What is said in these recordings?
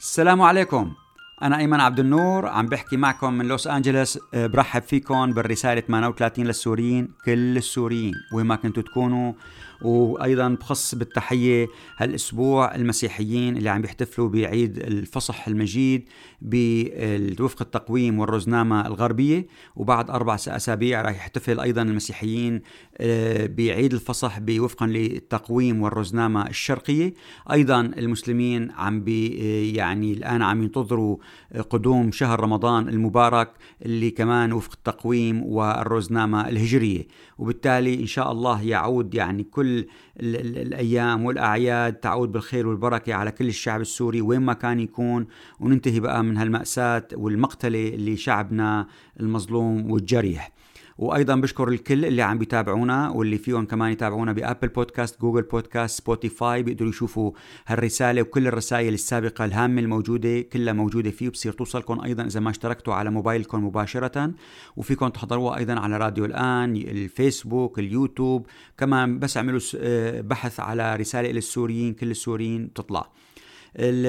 السلام عليكم. أنا أيمن عبد النور عم بحكي معكم من لوس أنجلوس أه، برحب فيكم بالرسالة 38 للسوريين كل السوريين وين ما كنتوا تكونوا. وأيضا بخص بالتحية هالأسبوع المسيحيين اللي عم بيحتفلوا بعيد الفصح المجيد بوفق التقويم والرزنامة الغربية. وبعد أربع أسابيع راح يحتفل أيضا المسيحيين آه، بعيد الفصح بوفقا للتقويم والرزنامة الشرقية. أيضا المسلمين عم بي آه، يعني الآن عم ينتظروا قدوم شهر رمضان المبارك اللي كمان وفق التقويم والرزنامه الهجرية. وبالتالي إن شاء الله يعود يعني كل الأيام والأعياد تعود بالخير والبركة على كل الشعب السوري وين ما كان يكون. وننتهي بقى من هالمأساة والمقتلة اللي شعبنا المظلوم والجريح. وأيضا بشكر الكل اللي عم بيتابعونا واللي فيهن كمان يتابعونا ب Apple Podcast Google Podcast Spotify بيقدروا يشوفوا هالرسالة وكل الرسائل السابقة الهامة الموجودة كلها موجودة فيه بصير توصلكم أيضا إذا ما اشتركتوا على موبايلكم مباشرة. وفيكم تحضروها أيضا على راديو الآن الفيسبوك اليوتيوب. كمان بس اعملوا آه، بحث على رسالة للسوريين كل السوريين تطلع.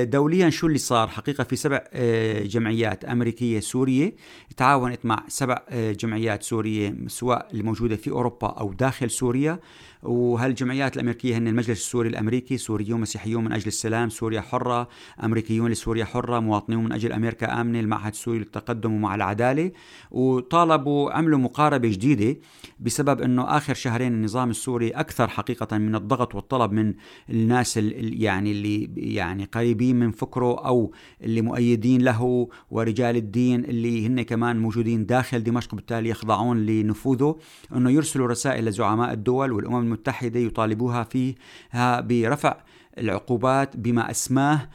دوليا شو اللي صار؟ حقيقة في سبع آه، جمعيات أمريكية سورية تعاونت مع سبع آه، جمعيات سورية سواء الموجودة في أوروبا أو داخل سوريا. وهالجمعيات الأمريكية هن المجلس السوري الأمريكي سوريون مسيحيون من أجل السلام سوريا حرة أمريكيون لسوريا حرة مواطنون من أجل أمريكا آمنة المعهد السوري للتقدم ومع العدالة. وطالبوا عملوا مقاربة جديدة بسبب إنه آخر شهرين النظام السوري أكثر حقيقة من الضغط والطلب من الناس يعني اللي يعني قريبين من فكره أو اللي مؤيدين له ورجال الدين اللي هن كمان موجودين داخل دمشق بالتالي يخضعون لنفوذه إنه يرسلوا رسائل لزعماء الدول والأمم المتحدة يطالبوها فيها برفع العقوبات بما أسماه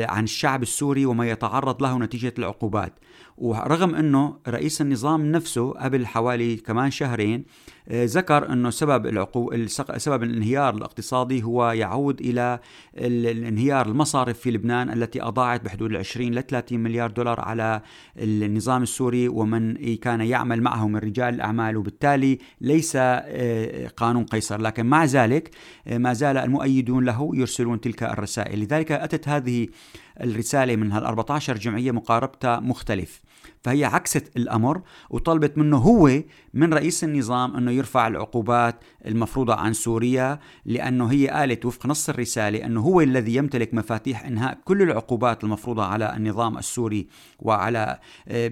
عن الشعب السوري وما يتعرض له نتيجة العقوبات. ورغم أنه رئيس النظام نفسه قبل حوالي كمان شهرين ذكر أنه سبب العقو... سبب الانهيار الاقتصادي هو يعود إلى الانهيار المصارف في لبنان التي أضاعت بحدود ال 20 ل 30 مليار دولار على النظام السوري ومن كان يعمل معه من رجال الأعمال. وبالتالي ليس آه، قانون قيصر. لكن مع ذلك آه، ما زال المؤيدون له يرسلون تلك الرسائل. لذلك أتت هذه الرسالة من هال 14 جمعية مقاربتها مختلف. فهي عكست الأمر وطلبت منه هو من رئيس النظام إنه يرفع العقوبات المفروضة عن سوريا لأنه هي قالت وفق نص الرسالة إنه هو الذي يمتلك مفاتيح إنهاء كل العقوبات المفروضة على النظام السوري وعلى آه،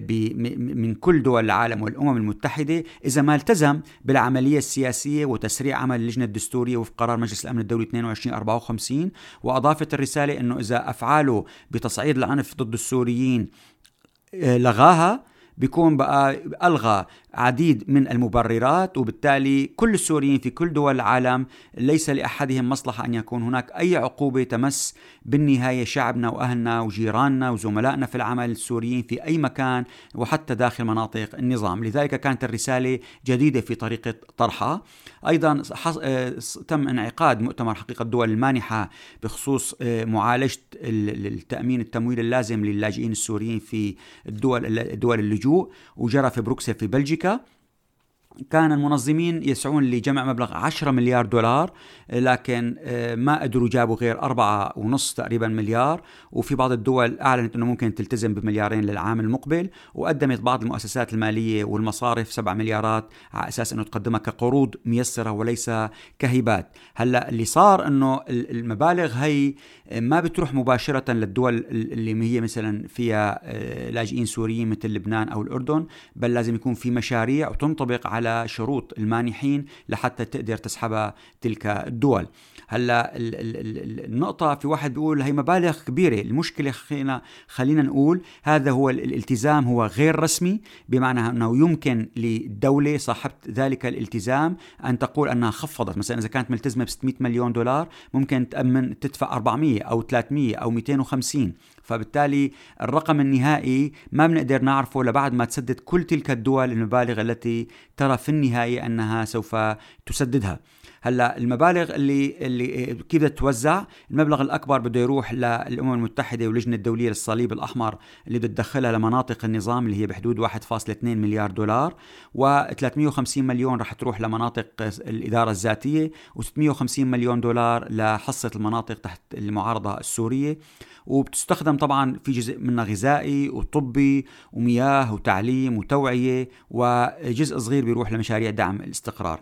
من كل دول العالم والأمم المتحدة إذا ما التزم بالعملية السياسية وتسريع عمل اللجنة الدستورية وفق قرار مجلس الأمن الدولي 2254 وأضافت الرسالة إنه إذا افعاله بتصعيد العنف ضد السوريين لغاها بيكون بقى ألغى عديد من المبررات وبالتالي كل السوريين في كل دول العالم ليس لأحدهم مصلحة أن يكون هناك أي عقوبة تمس بالنهاية شعبنا وأهلنا وجيراننا وزملائنا في العمل السوريين في أي مكان وحتى داخل مناطق النظام. لذلك كانت الرسالة جديدة في طريقة طرحها. أيضا آه، تم انعقاد مؤتمر حقيقة الدول المانحة بخصوص آه، معالجة التأمين التمويل اللازم للاجئين السوريين في الدول دول اللجوء وجرى في بروكسل في بلجيكا. كان المنظمين يسعون لجمع مبلغ 10 مليار دولار لكن آه، ما قدروا جابوا غير أربعة ونص تقريبا مليار. وفي بعض الدول أعلنت أنه ممكن تلتزم بمليارين للعام المقبل. وقدمت بعض المؤسسات المالية والمصارف 7 مليارات على أساس أنه تقدمها كقروض ميسرة وليس كهبات هلأ اللي صار أنه المبالغ هي ما بتروح مباشرة للدول اللي هي مثلا فيها آه، لاجئين سوريين مثل لبنان أو الأردن بل لازم يكون في مشاريع وتنطبق على شروط المانحين لحتى تقدر تسحبها تلك الدول. هلا النقطة في واحد بيقول هي مبالغ كبيرة. المشكلة خلينا خلينا نقول هذا هو الالتزام هو غير رسمي بمعنى أنه يمكن للدولة صاحبة ذلك الالتزام أن تقول أنها خفضت. مثلا إذا كانت ملتزمة ب 600 مليون دولار ممكن تأمن تدفع 400 أو 300 أو 250 فبالتالي الرقم النهائي ما بنقدر نعرفه لبعد ما تسدد كل تلك الدول المبالغ التي ترى في النهاية أنها سوف تسددها. هلأ المبالغ اللي اللي كيف بدها توزع المبلغ الأكبر بده يروح للأمم المتحدة واللجنه الدوليه للصليب الأحمر اللي بده تدخلها لمناطق النظام اللي هي بحدود 1.2 مليار دولار و350 مليون رح تروح لمناطق الإدارة الذاتية و650 مليون دولار لحصة المناطق تحت المعارضة السورية. وبتستخدم طبعا في جزء منها غذائي وطبي ومياه وتعليم وتوعية وجزء صغير بيروح لمشاريع دعم الاستقرار.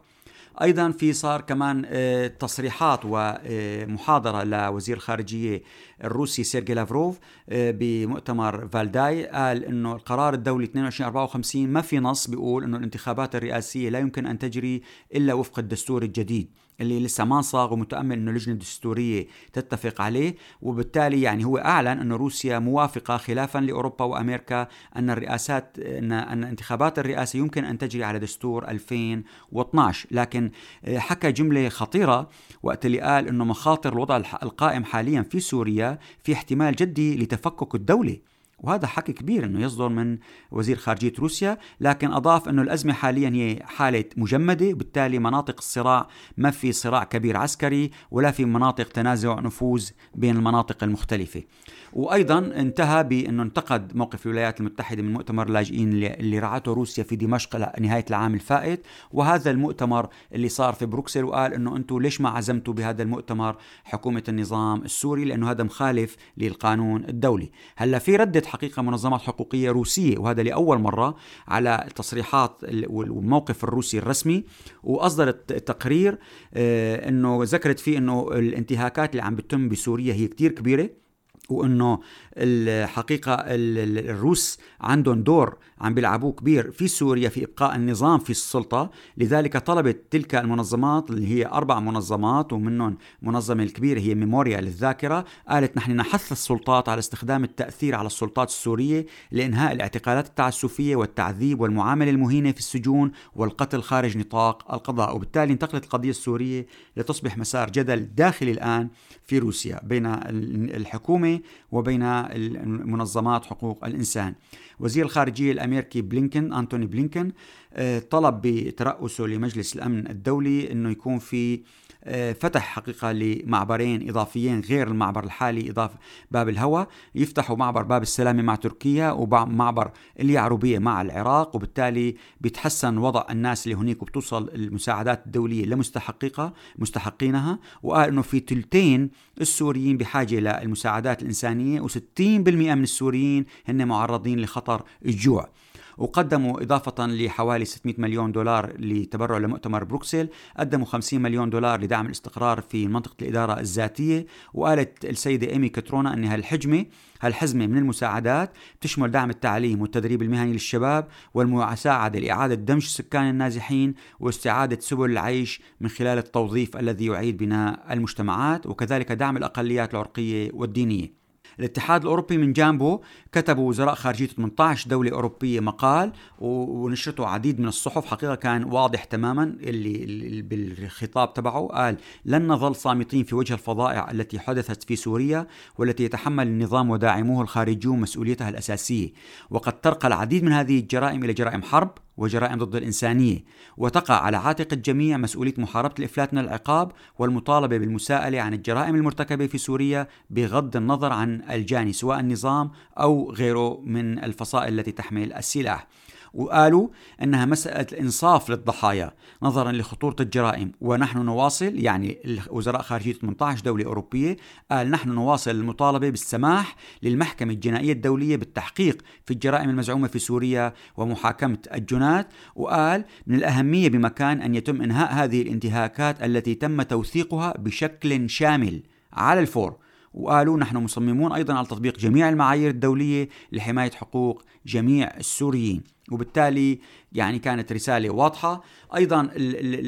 أيضا في صار كمان آه، تصريحات ومحاضره لوزير الخارجية الروسي سيرجي لافروف آه، بمؤتمر فالداي قال إنه القرار الدولي 2254 ما في نص بيقول إنه الانتخابات الرئاسية لا يمكن أن تجري إلا وفق الدستور الجديد. اللي لسه ما صاغ ومتأمل إنه اللجنه الدستوريه تتفق عليه وبالتالي يعني هو أعلن إنه روسيا موافقة خلافا لأوروبا وأمريكا أن الرئاسات إن أن انتخابات الرئاسة يمكن أن تجري على دستور 2012 لكن آه، حكى جملة خطيرة وقت اللي قال إنه مخاطر الوضع القائم حاليا في سوريا في احتمال جدي لتفكك الدولة. وهذا حكي كبير إنه يصدر من وزير خارجية روسيا، لكن أضاف إنه الأزمة حاليا هي حالة مجمدة، وبالتالي مناطق الصراع ما في صراع كبير عسكري ولا في مناطق تنازع نفوذ بين المناطق المختلفة. وأيضا انتهى بإنه انتقد موقف الولايات المتحدة من مؤتمر اللاجئين اللي رعته روسيا في دمشق نهايه العام الفائت، وهذا المؤتمر اللي صار في بروكسل وقال إنه أنتم ليش ما عزمتوا بهذا المؤتمر حكومة النظام السوري لأنه هذا مخالف للقانون الدولي. هلأ في ردة حقيقة منظمات حقوقية روسية وهذا لأول مرة على التصريحات والموقف الروسي الرسمي. وأصدرت تقرير آه، أنه ذكرت فيه أنه الانتهاكات اللي عم بتتم بسوريا هي كتير كبيرة. وإنه الحقيقة الروس عندهم دور عم بيلعبوه كبير في سوريا في إبقاء النظام في السلطة. لذلك طلبت تلك المنظمات اللي هي أربع منظمات ومنهم منظمة الكبيرة هي ميموريا للذاكره قالت نحن نحث السلطات على استخدام التأثير على السلطات السورية لإنهاء الاعتقالات التعسفية والتعذيب والمعاملة المهينة في السجون والقتل خارج نطاق القضاء. وبالتالي انتقلت القضية السورية لتصبح مسار جدل داخلي الآن في روسيا بين الحكومة وبين منظمات حقوق الإنسان. وزير الخارجية الأمريكي بلينكن أنتوني بلينكن آه، طلب بترأسه لمجلس الأمن الدولي أنه يكون في فتح حقيقة لمعبرين إضافيين غير المعبر الحالي إضافة باب الهوى. يفتحوا معبر باب السلامة مع تركيا ومعبر اليعروبية مع العراق وبالتالي بيتحسن وضع الناس اللي هناك وبتوصل المساعدات الدولية لمستحقيقها مستحقينها. وقال أنه في تلتين السوريين بحاجة للمساعدات الإنسانية و60% من السوريين هن معرضين لخطر الجوع. وقدموا إضافة لحوالي 600 مليون دولار لتبرع لمؤتمر بروكسل قدموا 50 مليون دولار لدعم الاستقرار في منطقة الإدارة الذاتية. وقالت السيدة إيمي كترونا أن هالحجمة هالحزمة من المساعدات تشمل دعم التعليم والتدريب المهني للشباب والمساعدة لإعادة دمج السكان النازحين واستعادة سبل العيش من خلال التوظيف الذي يعيد بناء المجتمعات وكذلك دعم الأقليات العرقية والدينية. الاتحاد الأوروبي من جانبه كتبوا وزراء خارجية 18 دولة أوروبية مقال ونشرته عديد من الصحف. حقيقة كان واضح تماما اللي بالخطاب تبعه. قال لن نظل صامتين في وجه الفظائع التي حدثت في سوريا والتي يتحمل النظام وداعموه الخارجيون مسؤوليتها الأساسية. وقد ترقى العديد من هذه الجرائم إلى جرائم حرب وجرائم ضد الإنسانية وتقع على عاتق الجميع مسؤولية محاربة الإفلات من العقاب والمطالبة بالمساءلة عن الجرائم المرتكبة في سوريا بغض النظر عن الجاني سواء النظام أو غيره من الفصائل التي تحمل السلاح. وقالوا إنها مسألة انصاف للضحايا نظرا لخطورة الجرائم. ونحن نواصل يعني وزراء خارجية 18 دولة أوروبية قال نحن نواصل المطالبة بالسماح للمحكمة الجنائية الدولية بالتحقيق في الجرائم المزعومة في سوريا ومحاكمة الجنات. وقال من الأهمية بمكان أن يتم إنهاء هذه الانتهاكات التي تم توثيقها بشكل شامل على الفور. وقالوا نحن مصممون أيضا على تطبيق جميع المعايير الدولية لحماية حقوق جميع السوريين. وبالتالي يعني كانت رسالة واضحة. أيضا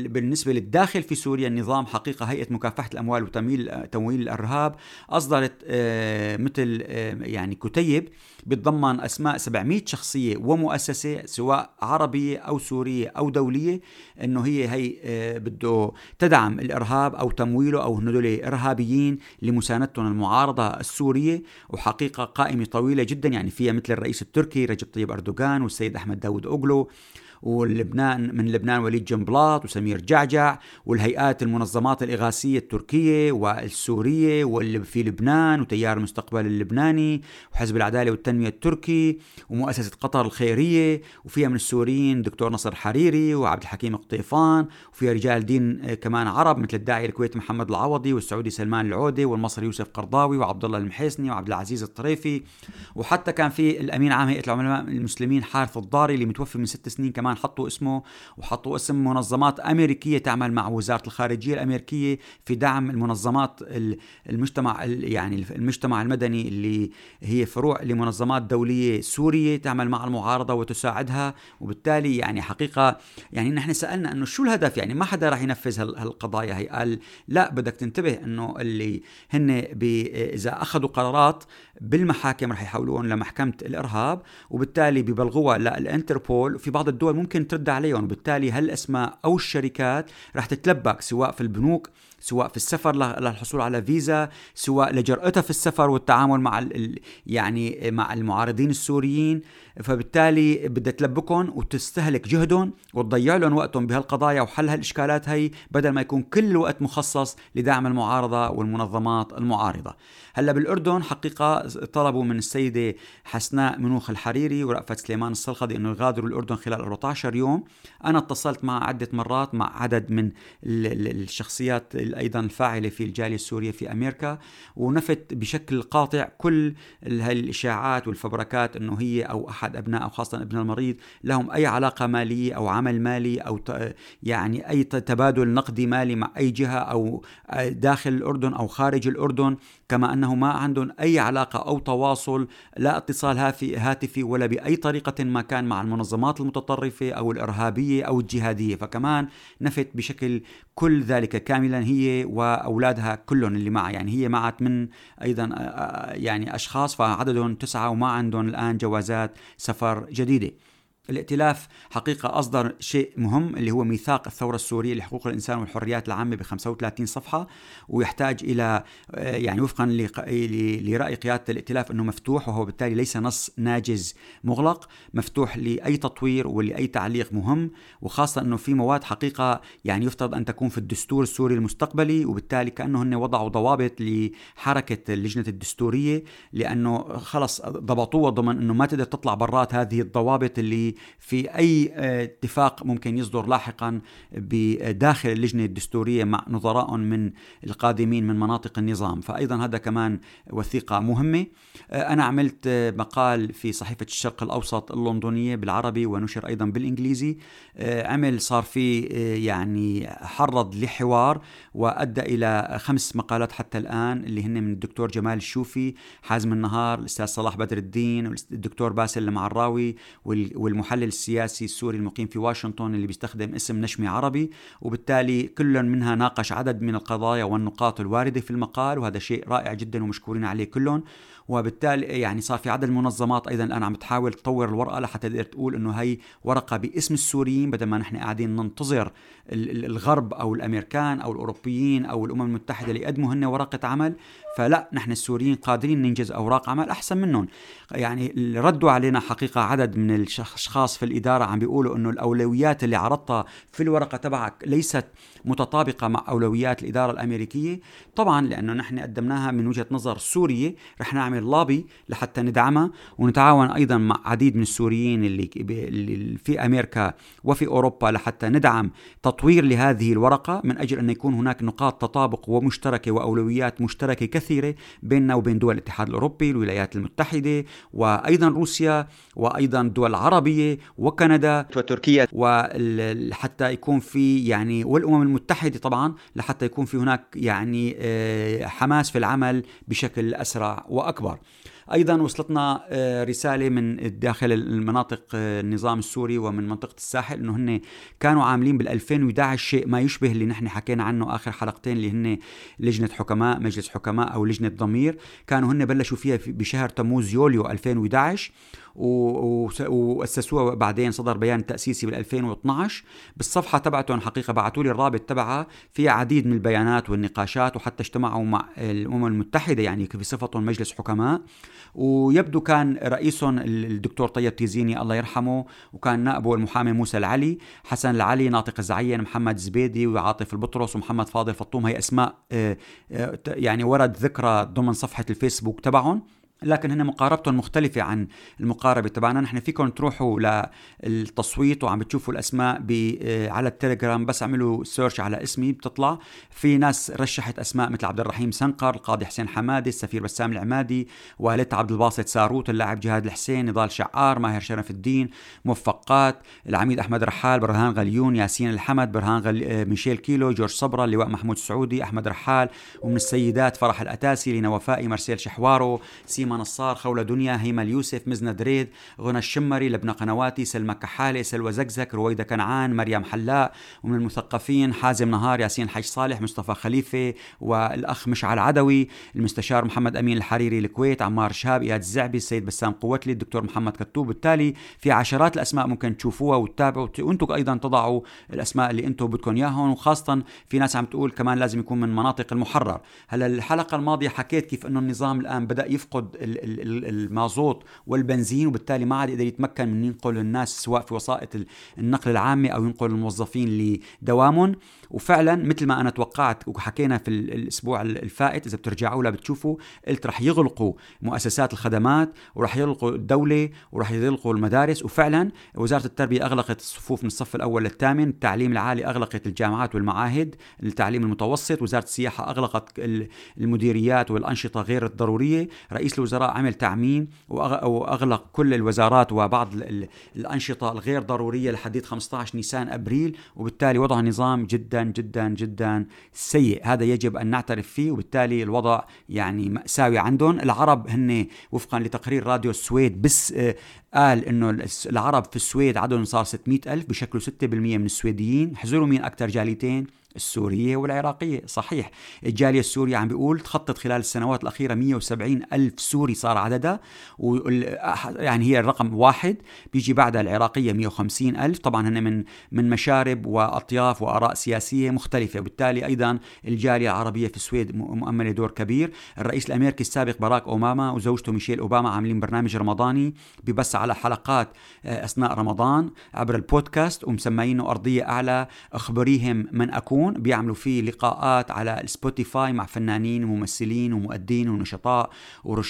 بالنسبة للداخل في سوريا النظام حقيقة هيئة مكافحة الأموال وتمويل تمويل الإرهاب أصدرت آه، مثل آه، يعني كتيب بتضمن أسماء 700 شخصية ومؤسسة سواء عربية أو سورية أو دولية أنه هي هي آه، بده تدعم الإرهاب أو تمويله أو هدول إرهابيين لمساندتهم المعارضة السورية. وحقيقة قائمة طويلة جدا يعني فيها مثل الرئيس التركي رجب طيب أردوغان والسيد أحمد داود أوغلو. ولبنان من لبنان وليد جنبلاط وسمير جعجع والهيئات المنظمات الإغاثية التركية والسورية واللي في لبنان وتيار المستقبل اللبناني وحزب العدالة والتنمية التركي ومؤسسة قطر الخيرية وفيها من السوريين دكتور نصر حريري وعبد الحكيم قطيفان وفيها رجال دين كمان عرب مثل الداعية الكويتي محمد العوضي والسعودي سلمان العودة والمصري يوسف قرضاوي وعبد الله المحيسني وعبد العزيز الطريفي. وحتى كان في الأمين عام هيئة العلماء المسلمين حارث الضاري اللي متوفي من ست سنين كمان كمان حطوا اسمه وحطوا اسم منظمات أمريكية تعمل مع وزارة الخارجية الأمريكية في دعم المنظمات المجتمع يعني المجتمع المدني اللي هي فروع لمنظمات دولية سورية تعمل مع المعارضة وتساعدها. وبالتالي يعني حقيقة يعني نحن سألنا أنه شو الهدف؟ يعني ما حدا راح ينفذ هالقضايا هي. قال لا بدك تنتبه أنه اللي هن إذا أخذوا قرارات بالمحاكم رح يحولوهم لمحكمة الإرهاب وبالتالي ببلغوها للانتربول وفي بعض الدول ممكن ترد عليهم وبالتالي هالأسماء أو الشركات رح تتلبك سواء في البنوك سواء في السفر للحصول على فيزا سواء لجرأتها في السفر والتعامل مع يعني مع المعارضين السوريين فبالتالي بدها تلبكهم وتستهلك جهدهم وتضيع لهم وقتهم بهالقضايا وحل هالإشكالات هي بدل ما يكون كل الوقت مخصص لدعم المعارضة والمنظمات المعارضة. هلأ بالأردن حقيقة طلبوا من السيدة حسناء منوخ الحريري ورأفت سليمان السلخدي إنه يغادروا الأردن خلال 14 يوم. أنا اتصلت مع عدة مرات مع عدد من الشخصيات أيضا الفاعله في الجالية السورية في أمريكا ونفت بشكل قاطع كل هالاشاعات والفبركات إنه هي أو أحد أبناء خاصة ابن المريض لهم أي علاقة مالية أو عمل مالي أو يعني أي تبادل نقدي مالي مع أي جهة أو داخل الأردن أو خارج الأردن. كما أنه ما عندهم أي علاقة أو تواصل لا اتصال هاتفي ولا بأي طريقة ما كان مع المنظمات المتطرفة أو الإرهابية أو الجهادية. فكمان نفت بشكل كل ذلك كاملا هي وأولادها كلهم اللي معها يعني هي معت من أيضا يعني أشخاص فعددهم تسعة وما عندهم الآن جوازات سفر جديدة. الائتلاف حقيقة أصدر شيء مهم اللي هو ميثاق الثورة السورية لحقوق الإنسان والحريات العامة ب 35 صفحة ويحتاج إلى آه، يعني وفقا لرأي قيادة الائتلاف أنه مفتوح وهو بالتالي ليس نص ناجز مغلق مفتوح لأي تطوير ولأي تعليق مهم وخاصة أنه في مواد حقيقة يعني يفترض أن تكون في الدستور السوري المستقبلي وبالتالي كأنه هن وضعوا ضوابط لحركة اللجنة الدستورية لأنه خلص ضبطوها ضمن أنه ما تقدر تطلع برات هذه الضوابط اللي في أي آه، اتفاق ممكن يصدر لاحقا بداخل اللجنة الدستورية مع نظراء من القادمين من مناطق النظام. فأيضا هذا كمان وثيقة مهمة. آه، أنا عملت آه، مقال في صحيفة الشرق الأوسط اللندنية بالعربي ونشر أيضا بالإنجليزي. عمل صار في يعني حرض لحوار وأدى إلى خمس مقالات حتى الآن اللي هن من الدكتور جمال الشوفي حازم النهار الأستاذ صلاح بدر الدين والدكتور باسل المعراوي والمحامي المحلل السياسي السوري المقيم في واشنطن اللي بيستخدم اسم نشمي عربي وبالتالي كل منها ناقش عدد من القضايا والنقاط الواردة في المقال وهذا شيء رائع جدا ومشكورين عليه كلهم وبالتالي يعني صار في عدد المنظمات أيضا الآن عم تحاول تطور الورقة لحتى تقدر تقول إنه هي ورقة باسم السوريين بدل ما نحن قاعدين ننتظر الغرب أو الأمريكان أو الأوروبيين أو الأمم المتحدة ليقدموا هن ورقة عمل. فلا نحن السوريين قادرين ننجز أوراق عمل أحسن منهم. يعني ردوا علينا حقيقة عدد من الأشخاص في الإدارة عم بيقولوا إنه الأولويات اللي عرضتها في الورقة تبعك ليست متطابقة مع أولويات الإدارة الأمريكية. طبعا لأنه نحن قدمناها من وجهة نظر سورية رح نعمل لابي لحتى ندعمها ونتعاون أيضا مع عديد من السوريين اللي في أمريكا وفي أوروبا لحتى ندعم تطوير لهذه الورقة من أجل أن يكون هناك نقاط تطابق ومشتركة وأولويات مشتركة كثيرة بيننا وبين دول الاتحاد الأوروبي الولايات المتحدة وأيضا روسيا وأيضا الدول العربيه وكندا وتركيا. وحتى يكون في يعني والأمم المتحدة طبعا لحتى يكون في هناك يعني آه، حماس في العمل بشكل أسرع وأكبر. أيضا وصلتنا آه، رسالة من داخل المناطق آه، النظام السوري ومن منطقة الساحل إنه هن كانوا عاملين بال 2011 شيء ما يشبه اللي نحن حكينا عنه آخر حلقتين اللي هن لجنة حكماء مجلس حكماء أو لجنة ضمير. كانوا هن بلشوا فيها بشهر تموز يوليو 2011 وأسسوها بعدين صدر بيان تأسيسي بال 2012 بالصفحة تبعتهم حقيقة بعثوا لي الرابط تبعها فيها عديد من البيانات والنقاشات وحتى اجتمعوا مع الأمم المتحدة يعني بصفتهم مجلس حكماء. ويبدو كان رئيسهم الدكتور طيب تيزيني الله يرحمه وكان نائبه المحامي موسى العلي حسن العلي ناطق الزعين محمد زبيدي وعاطف البطرس ومحمد فاضل فطوم. هي أسماء آه، آه، يعني ورد ذكرها ضمن صفحة الفيسبوك تبعهم. لكن هن مقاربتهم مختلفة عن المقاربة. تبعنا نحن فيكم تروحوا للتصويت وعم بتشوفوا الأسماء آه، على التليجرام بس اعملوا search على اسمي بتطلع. في ناس رشحت أسماء مثل عبد الرحيم سنقر القاضي حسين حمادي السفير بسام العمادي والدة عبد الباسط ساروت اللاعب جهاد الحسين نضال شعار ماهر شرف الدين موفقات العميد أحمد رحال برهان غليون ياسين الحمد برهان غل... آه، ميشيل كيلو جورج صبرا اللواء محمود السعودي أحمد رحال ومن السيدات فرح الأتاسي لينا وفائي مرسيل شحوارو سيما نصار خولة دنيا هيما اليوسف مزنة دريد غنى الشمري لبنى قنواتي سلمى كحالة سلوى زكزك رويدة كنعان مريم حلاء ومن المثقفين حازم نهار ياسين حج صالح مصطفى خليفة والأخ مشعل عدوي المستشار محمد أمين الحريري الكويت عمار شهاب إياد الزعبي السيد بسام قوتلي الدكتور محمد كتوب. بالتالي في عشرات الأسماء ممكن تشوفوها وتتابعوا وأنتم أيضا تضعوا الأسماء اللي أنتم بدكم إياهم وخاصة في ناس عم تقول كمان لازم يكون من مناطق المحرر. هلا الحلقة الماضية حكيت كيف أنه النظام الآن بدأ يفقد المازوت والبنزين وبالتالي ما عاد يقدر يتمكن من ينقل الناس سواء في وسائط النقل العامة أو ينقل الموظفين لدوامهم. وفعلا مثل ما أنا توقعت وحكينا في الأسبوع الفائت إذا بترجعوا له بتشوفوا قلت رح يغلقوا مؤسسات الخدمات ورح يغلقوا الدولة ورح يغلقوا المدارس. وفعلا وزارة التربية أغلقت الصفوف من الصف الأول للثامن التعليم العالي أغلقت الجامعات والمعاهد التعليم المتوسط وزارة السياحة أغلقت المديريات والأنشطة غير الضرورية رئيس الوزراء عمل تعميم وأغلق كل الوزارات وبعض الأنشطة الغير ضرورية لحديد 15 نيسان أبريل وبالتالي وضع نظام جدا جدا جدا سيء. هذا يجب أن نعترف فيه وبالتالي الوضع يعني مأساوي عندهم. العرب هن وفقا لتقرير راديو السويد بس آه، قال إنه العرب في السويد عددهم صار 600 ألف بشكلوا 6% من السويديين. حزروا مين أكثر جاليتين. السورية والعراقية. صحيح الجالية السورية عم بيقول تخطط خلال السنوات الأخيرة 170 ألف سوري صار عددها يعني هي الرقم واحد. بيجي بعدها العراقية 150 ألف. طبعا هن من من مشارب وأطياف وآراء سياسية مختلفة. وبالتالي أيضا الجالية العربية في السويد مؤملة دور كبير. الرئيس الأمريكي السابق باراك أوباما وزوجته ميشيل أوباما عاملين برنامج رمضاني ببث على حلقات آه، أثناء رمضان عبر البودكاست ومسمينه أرضية أعلى. أخبريهم من أكون. يسمعون بيعملوا فيه لقاءات على Spotify مع فنانين وممثلين ومؤدين ونشطاء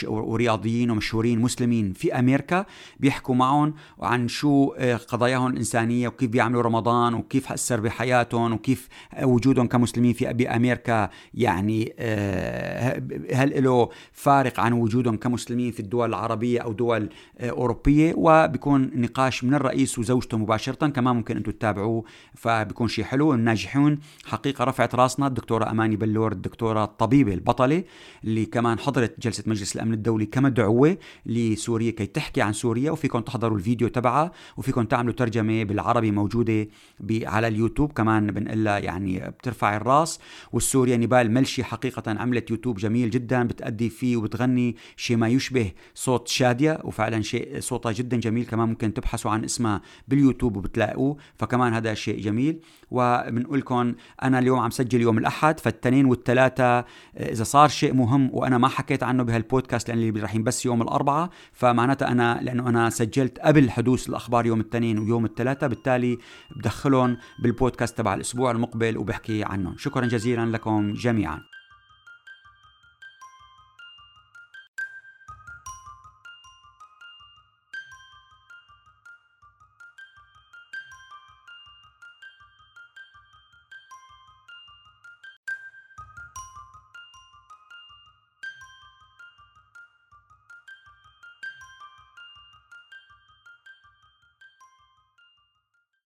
ورياضيين ومشهورين مسلمين في أمريكا بيحكوا معهم عن شو آه، قضاياهم الإنسانية وكيف بيعملوا رمضان وكيف أثر بحياتهم وكيف وجودهم كمسلمين في بأمريكا. يعني آه، هل له فارق عن وجودهم كمسلمين في الدول العربية أو دول آه، أوروبية؟ وبيكون نقاش من الرئيس وزوجته مباشرة كمان ممكن أنتم تتابعوه فبيكون شيء حلو. الناجحون حقيقة رفعت راسنا الدكتورة أماني بلور الدكتورة الطبيبة البطلة اللي كمان حضرت جلسة مجلس الأمن الدولي كمدعوة لسوريا كي تحكي عن سوريا وفيكم تحضروا الفيديو تبعها وفيكم تعملوا ترجمة بالعربي موجودة على اليوتيوب كمان بنقلها يعني بترفع الراس. والسوريا نبال ملشي حقيقة عملت يوتيوب جميل جدا بتأدي فيه وبتغني شيء ما يشبه صوت شادية وفعلا شيء صوتها جدا جميل كمان ممكن تبحثوا عن اسمها باليوتيوب وبتلاقوه فكمان هذا شيء جميل. وبنقول لكم أنا اليوم عم سجل يوم الأحد فالتنين والثلاثه آه، إذا صار شيء مهم وأنا ما حكيت عنه بهالبودكاست لأن اللي راح بس يوم الاربعاء فمعناتها أنا لأنه أنا سجلت قبل حدوث الأخبار يوم الاثنين ويوم الثلاثاء بالتالي بدخلهم بالبودكاست تبع الأسبوع المقبل وبحكي عنهم. شكرا جزيلا لكم جميعا.